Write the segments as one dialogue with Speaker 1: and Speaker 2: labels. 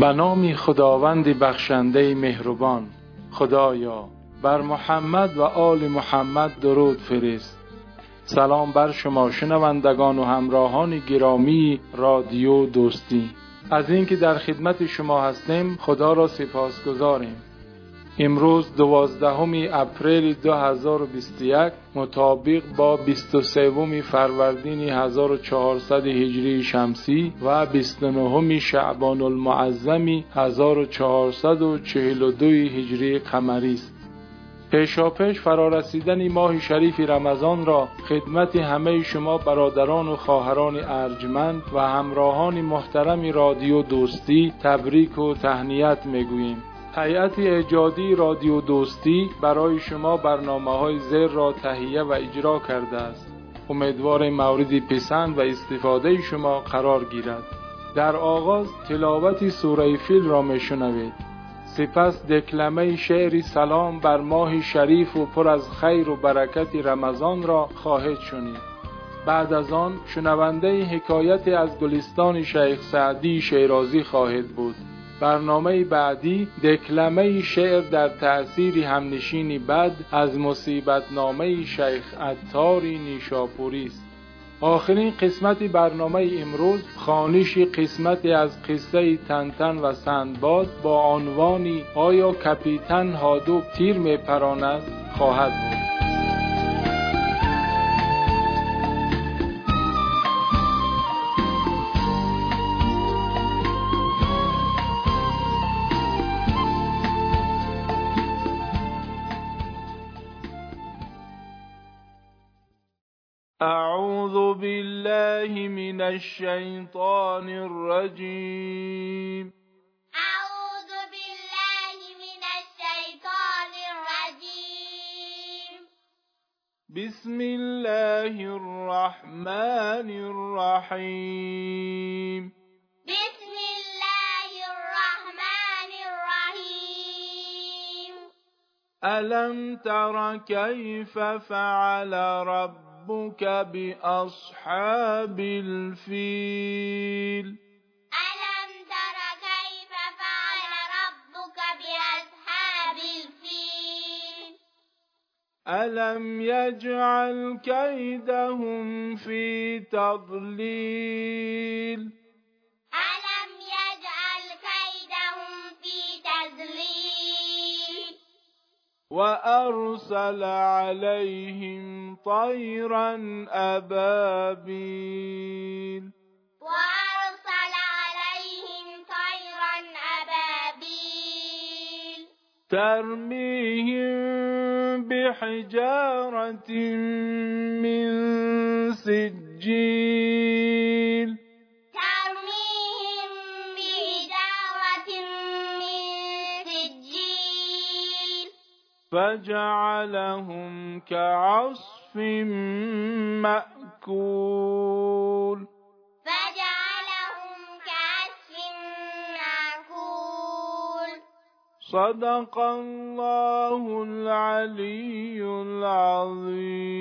Speaker 1: به نام خداوند بخشنده مهربان خدایا بر محمد و آل محمد درود فرست سلام بر شما شنوندگان و همراهان گرامی رادیو دوستی. از اینکه در خدمت شما هستیم خدا را سپاسگزاریم. امروز دوازدهم اپریل 2021 مطابق با 23 فروردین 1400 هجری شمسی و 29 شعبان المعظم 1442 هجری قمری است. پیشاپیش فرارسیدن ماه شریف رمضان را خدمت همه شما برادران و خواهران ارجمند و همراهان محترم رادیو دوستی تبریک و تهنیت می‌گوییم. هیئت ایجادی رادیو دوستی برای شما برنامه های زیر را تهیه و اجرا کرده است. امیدوار مورد پسند و استفاده شما قرار گیرد. در آغاز تلاوت سوره فیل را می شنوید. سپس دکلمه شعر سلام بر ماه شریف و پر از خیر و برکت رمضان را خواهد شنید. بعد از آن شنونده حکایت از گلستان شیخ سعدی شیرازی خواهد بود. برنامه بعدی دکلمه شعر در تأثیر همنشینی بد از مصیبت نامه شیخ عطاری نیشاپوری است. آخرین قسمت برنامه امروز خانش قسمتی از قصه تنتن و سندباد با عنوانی آیا کپیتن هادو تیر می پراند خواهد بود.
Speaker 2: الشيطان الرجيم.
Speaker 3: أعوذ بالله من الشيطان الرجيم.
Speaker 2: بسم الله الرحمن الرحيم.
Speaker 3: بسم الله الرحمن الرحيم.
Speaker 2: ألم تر كيف فعل ربك بأصحاب الفيل.
Speaker 3: ألم تر كيف فعل ربك بأصحاب الفيل؟
Speaker 2: ألم يجعل كيدهم في تضليل؟ وأرسل عليهم طيرا أبابيل.
Speaker 3: وأرسل عليهم طيرا أبابيل.
Speaker 2: ترميهم بحجارة من سجيل. فجعلهم كعصف مأكول.
Speaker 3: فجعلهم كعصف معقول
Speaker 2: صدق الله العلي العظيم.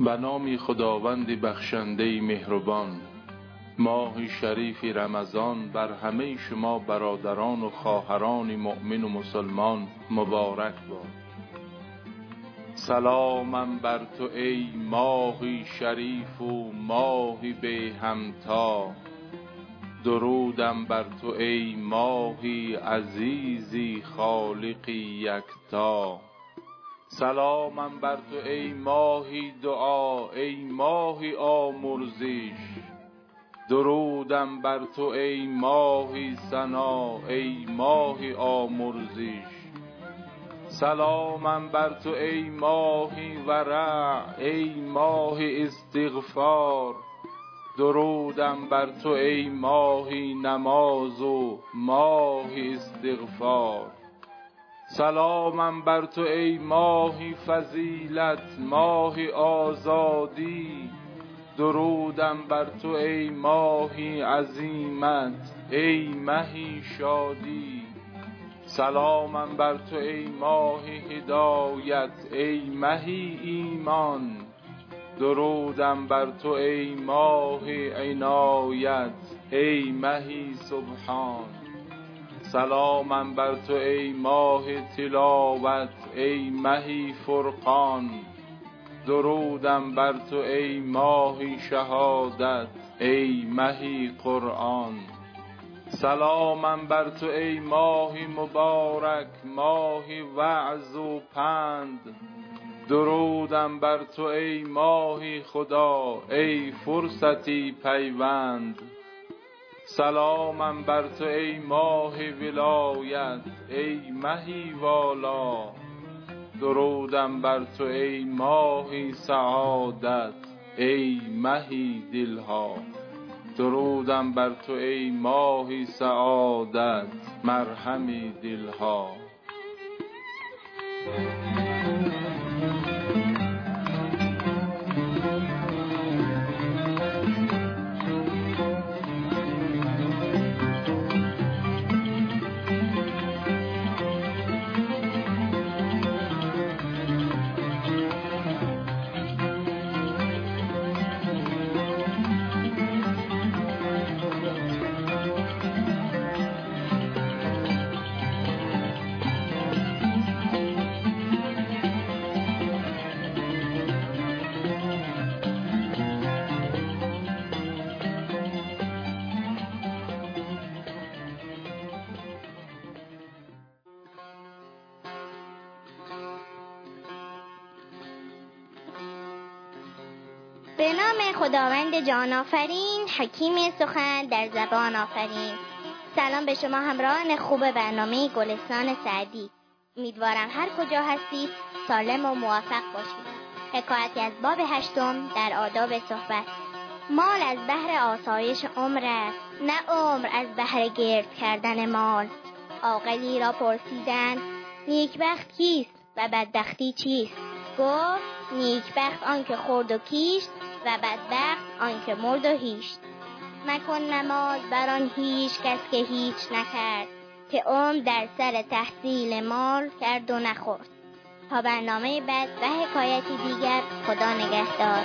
Speaker 1: به نام خداوند بخشنده مهربان. ماه شریف رمضان بر همه شما برادران و خواهران مؤمن و مسلمان مبارک باد. سلامم بر تو ای ماهی شریف و ماهی به همتا. درودم بر تو ای ماهی عزیزی خالقی یکتا. سلامم بر تو ای ماهی دعا ای ماهی آمرزش. درودم بر تو ای ماهی سنا ای ماهی آمرزش. سلامم بر تو ای ماهی ورع ای ماهی استغفار. درودم بر تو ای ماهی نماز و ماهی استغفار. سلامم بر تو ای ماهی فضیلت ماهی آزادی. درودم بر تو ای ماهی عظیمت ای مهی شادی. سلامم بر تو ای ماهی هدایت ای مهی ایمان. درودم بر تو ای ماهی عنایت ای مهی سبحان. سلامم بر تو ای ماه تلاوت ای مهی فرقان. درودم بر تو ای ماهی شهادت ای مهی قرآن. سلامم بر تو ای ماهی مبارک ماهی وعظ و پند. درودم بر تو ای ماهی خدا ای فرصتی پیوند. سلامم بر تو ای ماه ولایت ای مهی والا. درودم بر تو ای ماهی سعادت ای مهی دلها. درودم بر تو ای ماهی سعادت مرهمی دلها.
Speaker 3: به نام خداوند جان آفرین حکیم سخن در زبان آفرین. سلام به شما همراهان خوب برنامه گلستان سعدی. امیدوارم هر کجا هستید سالم و موفق باشید. حکایتی از باب هشتم در آداب صحبت. مال از بهر آسایش عمر است نه عمر از بهر گرد کردن مال. عاقلی را پرسیدند نیکبخت کیست و بدبختی چیست؟ گفت نیکبخت آنکه خورد و کیشت و بدبخت آنکه مرد و هیشت مکن نماز بر آن هیچ کس که هیچ نکرد که عمر در سر تحصیل مال کرد و نخورد. تا برنامه بعد و حکایتی دیگر خدا نگهدار.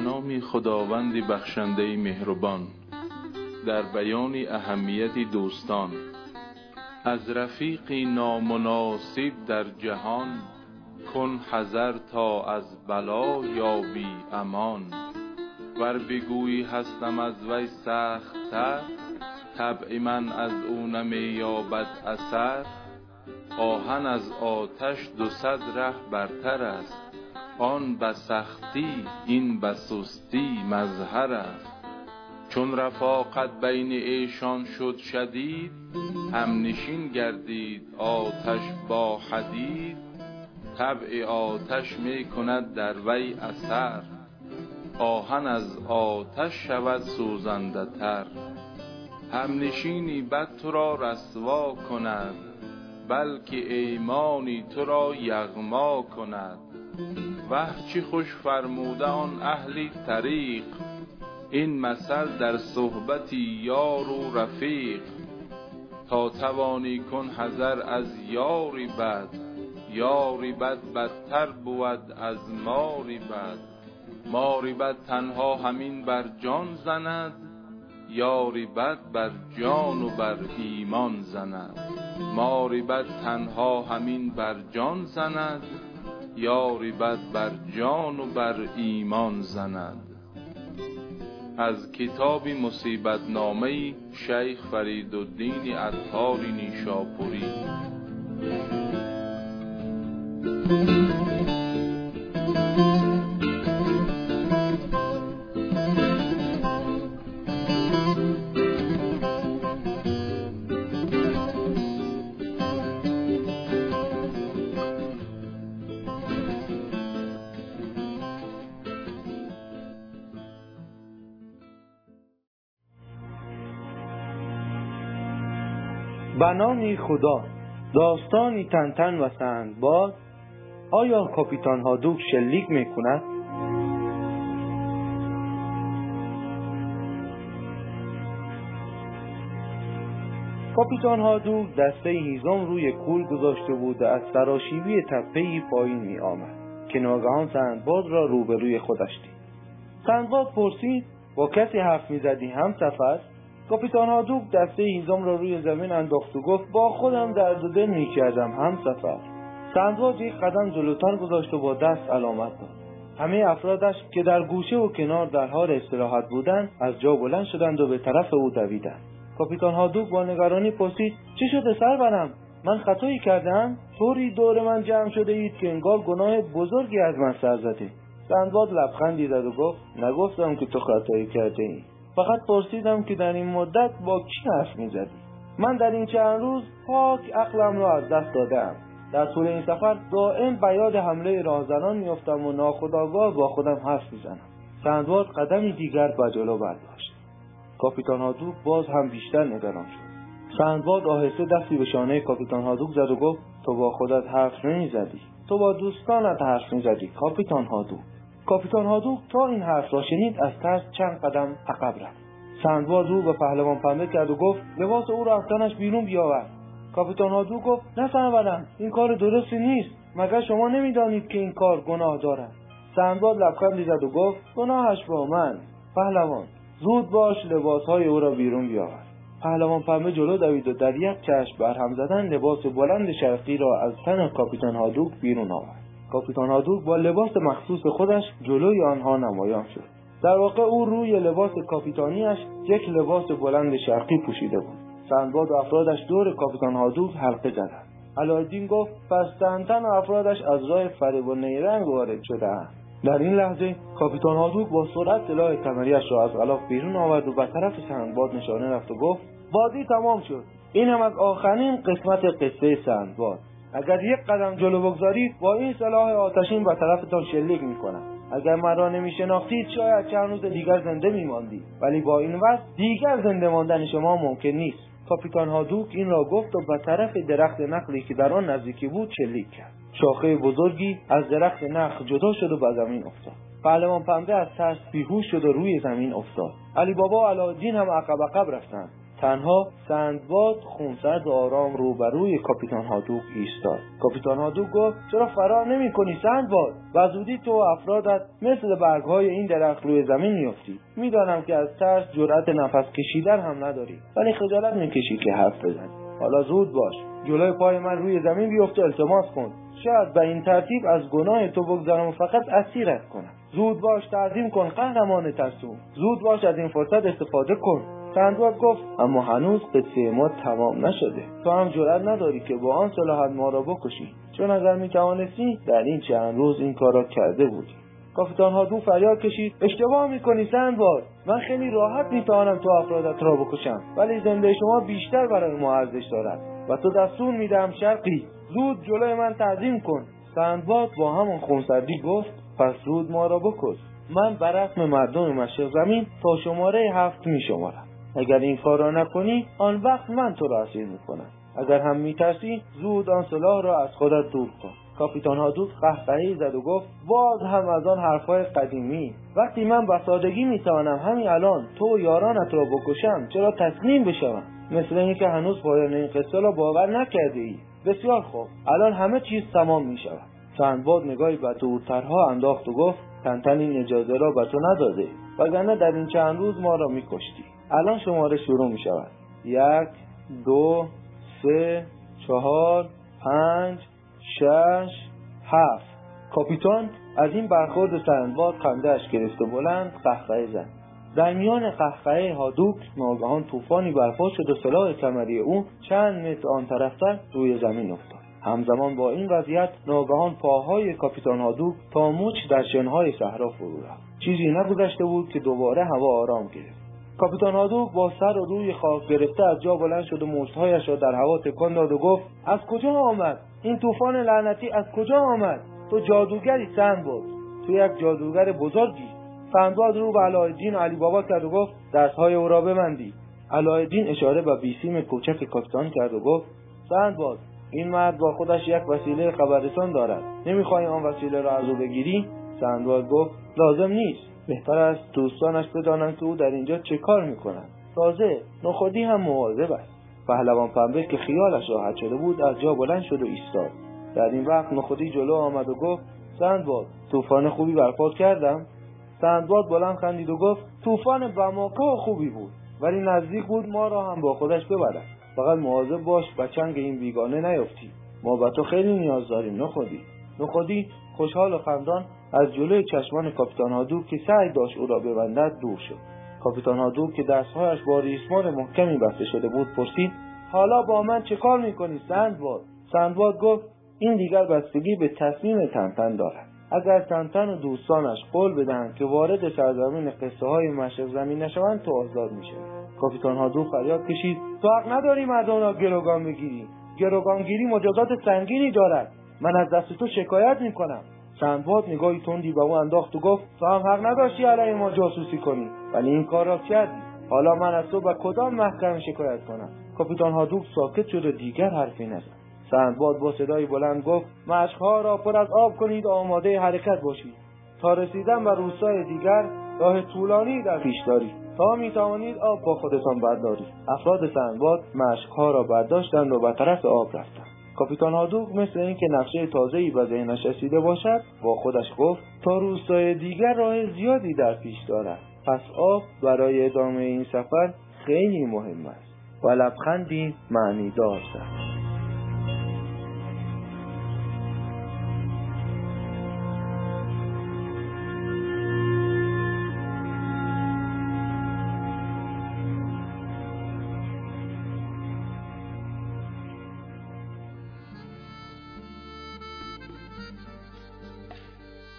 Speaker 1: به نام خداوند بخشنده مهربان در بیان اهمیت دوستان. از رفیقی نامناسب در جهان کن حذر تا از بلا یابی امان. ور بگویی هستم از وی سخت تر طبع من از او نمی یابد اثر. آهن از آتش دو صد ره برتر است. آن به سختی این به سستی مظهر است. چون رفاقت بین ایشان شد شدید همنشین گردید آتش با حدید. طبع آتش می کند در وی اثر آهن از آتش شود سوزنده تر. همنشینی بد تو را رسوا کند بلکه ایمانی تو را یغما کند. وه چه خوش فرموده آن اهل طریق؟ این مثل در صحبت یار و رفیق. تا توانی کن حذر از یاری بد یاری بد بدتر بود از ماری بد. ماری بد تنها همین بر جان زند یاری بد بر جان و بر ایمان زند. ماری بد تنها همین بر جان زند یاری بد بر جان و بر ایمان زند. از کتاب مصیبت نامه شیخ فرید الدین عطاری نیشاپوری.
Speaker 4: بنامی خدا داستانی تنتن و سندباد. آیا کاپیتان هادوک شلیک می کند؟ کاپیتان هادوک دسته هیزم روی کول گذاشته بود و از سراشیبی تپهای پایین می آمد که ناگهان سندباد را روبروی خودش دید. سندباد پرسید با کسی حرف می‌زدی؟ هم سفر؟ کاپیتان هادوک دسته هیزم را روی زمین انداخت و گفت با خودم درد و دل می‌کردم هم سفر. سندباد یک قدم جلوتر گذاشت و با دست علامت داد. همه افرادش که در گوشه و کنار در حال استراحت بودند از جا بلند شدند و به طرف او دویدند. کاپیتان هادوک با نگرانی پرسید چه شده سرورم من خطایی کردم؟ طوری دور من جمع شده اید که انگار گناه بزرگی از من سر زده. سندباد لبخندی زد و گفت نگفتم که تو خطایی کرده ای فقط پرسیدم که در این مدت با کی حرف می‌زدی؟ من در این چند روز پاک عقلم را از دست دادم. در طول این سفر دائم بیاد حمله راهزنان میافتم و ناخداگاه با خودم حرف می‌زنم. سندباد قدمی دیگر به جلو برداشت کاپیتان هادوک باز هم بیشتر نگران شد. سندباد آهسته دستی به شانه کاپیتان هادوک زد و گفت تو با خودت حرف نمی‌زدی. تو با دوستانت حرف می‌زدی کاپیتان هادوک. کاپیتان هادوک تا این حرف را شنید از ترس چند قدم عقب رفت. سندباد رو به پهلوان پنبه کرد و گفت لباس او را از تنش بیرون بیاور. کاپیتان هادوک گفت نه سنورم این کار درستی نیست. مگر شما نمی‌دانید که این کار گناه دارد؟ سندباد لبخندی زد و گفت گناهش با من. پهلوان زود باش لباسهای او را بیرون بیاور. پهلوان پنبه جلو دوید و در یک چشم برهم زدن لباس بلند شرقی را از تن کاپیتان هادوک بیرون آورد. کاپیتان هادوک با لباس مخصوص خودش جلوی آنها نمایان شد. در واقع او روی لباس کاپیتانیش یک لباس بلند شرقی پوشیده بود. سندباد و افرادش دور کاپیتان هادوک حلقه زدند. علایالدین گفت پس تنتن و افرادش از راه فریب و نیرنگ وارد شدهاند. در این لحظه کاپیتان هادوک با سرعت سلاح کمریاش را از غلاف بیرون آورد و به طرف سندباد نشانه رفت و گفت بازی تمام شد. این هم از آخرین قسمت قصه سندباد. اگر یک قدم جلو بگذارید با این سلاح آتشین به طرفتان شلیک می‌کنم. اگر مرا نمیشناختید شاید چند روز دیگر زنده میماندید. ولی با این وضع دیگر زنده ماندن شما ممکن نیست. کاپیتان هادوک این را گفت و به طرف درخت نخلی که در آن نزدیکی بود شلیک کرد. شاخه بزرگی از درخت نخل جدا شد و به زمین افتاد. پهلوان پنبه از ترس بیهوش شد و روی زمین افتاد. علی بابا و علادین هم عقب عقب رفتند. تنها سندباد خونسرد و آرام روبروی کاپیتان هادوک ایستاد. کاپیتان هادوک گفت چرا فرار نمی کنی سندباد؟ و زودی تو و افرادت مثل برگهای این درخت روی زمین میافتی. می‌دانم که از ترس جرأت نفس کشیدن هم نداری ولی خجالت می‌کشی که حرف بزنی. حالا زود باش. جلوی پای من روی زمین بیفته التماس کن. شاید به این ترتیب از گناه تو بگذرم و فقط اسیرت کنم. زود باش تعظیم کن قهرمان ترسو زود باش از این فرصت استفاده کن. سندباد گفت اما هنوز قصه ما تمام نشده. تو هم جرأت نداری که با آن صلاحت ما را بکشی. چون اگر می‌توانستی در این چند روز این کار را کرده بودی. کاپیتان هادو فریاد کشید اشتباه می‌کنی سندباد من خیلی راحت می‌توانم تو افرادت را بکشم ولی زنده شما بیشتر برای ما ارزش دارد. و تو دستور می‌دهم شرقی. زود جلوی من تعظیم کن. سندباد با همان خونسردی گفت پس زود ما را بکش. من بر رسم مردم مشرق زمین تا شماره هفت می شمارم اگر این کار را نکنی آن وقت من تو را اسیر می‌کنم. اگر هم میترسی زود آن سلاح را از خودت دور کن. کاپیتان هادوک قهقههای زد و گفت باز هم از آن حرفهای قدیمی. وقتی من به سادگی می‌توانم همین الان تو و یارانت را بکشم چرا تسلیم بشوم؟ مثل اینکه هنوز پایان این قصه را باور نکرده ای بسیار خوب. الان همه چیز تمام می شود سندباد نگاهی به دورترها انداخت و گفت تنتن این اجازه را به تو نداده. وگرنه در این چند روز ما را میکشتی. الان شماره شروع می شود یک دو سه چهار پنج شش هفت. کاپیتان از این برخورد سندباد خندهاش گرفت و بلند قهقهه زد. در میان قهقهه هادوک ناگهان طوفانی برپا شد و سلاح کمری او چند متر آن طرفتر روی زمین افتاد. همزمان با این وضعیت ناگهان پاهای کاپیتان هادوک تا مچ در شنهای صحرا فرو رفت چیزی نگذشته بود که دوباره هوا آرام گرفت. کاپیتان هادوک با سر و روی خاک گرفته از جا بلند شد و مشتهایش را در هوا تکان داد و گفت از کجا آمد؟ این طوفان لعنتی از کجا آمد؟ تو جادوگری سند بود تو یک جادوگر بزرگی. سندباد رو به علایالدین علی بابا کرد و گفت دستهای او را ببندید علایالدین اشاره به بیسیم کوچک کاپیتان کرد و گفت سندباد این مرد با خودش یک وسیله خبررسان دارد. نمی‌خواهی آن وسیله را از او بگیری؟ سندباد گفت لازم نیست. بهتر است دوستانش بدانند که او در اینجا چه کار می‌کنند تازه نخودی هم مواظب است. پهلوان پنبه که خیالش راحت شده بود از جا بلند شد و ایستاد. در این وقت نخودی جلو آمد و گفت سندباد طوفان خوبی برپا کردم. سندباد بلند خندید و گفت طوفان بماکا خوبی بود ولی نزدیک بود ما را هم با خودش ببرد. فقط مواظب باش و چنگ این بیگانه نیفتی ما به تو خیلی نیاز داریم نخودی. نخودی خوشحال و خندان از جلوی چشمان کاپیتان هادو که سعی داشت او را ببندد دور شد. کاپیتان هادو که دستهایش با ریسمان محکمی بسته شده بود پرسید حالا با من چه کار می‌کنی سندباد؟ سندباد گفت این دیگر بستگی به تصمیم تنتن دارد. اگر تنتن و دوستانش قول بدهند که وارد سرزمین قصه های مشرق زمین نشوند تو آزاد میشه کاپیتان هادو فریاد کشید تو حق نداری مردان را گروگان بگیری. گروگانگیری مجازات سنگینی دارد. من از دست تو شکایت می‌کنم. سندباد نگاهی تندی به او انداخت و گفت تو هم حق نداشتی علیه ما جاسوسی کنی ولی این کار را کردی. حالا من از تو به کدام محکمه شکایت کنم؟ کاپیتان هادوک ساکت شد و دیگر حرفی نزد. سندباد با صدای بلند گفت مشقها را پر از آب کنید آماده حرکت باشید. تا رسیدن به روستای دیگر راه طولانی در پیش دارید. تا می توانید آب با خودتان بردارید. افراد سندباد مشقها را برداشتند و به طرف آب رفتند. کاپیتان هادوک مثل اینکه نقشه تازه‌ای به ذهنش رسیده باشد با خودش گفت تا روستای دیگر راه زیادی در پیش دارد. پس آب برای ادامه این سفر خیلی مهم است و لبخندی معنی داشت.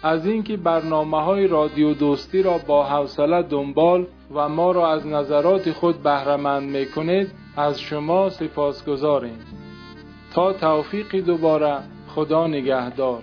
Speaker 1: از اینکه برنامه های رادیو دوستی را با حوصله دنبال و ما را از نظرات خود بهرهمند می کنید از شما سپاسگزاریم. تا توفیقی دوباره خدا نگهدار.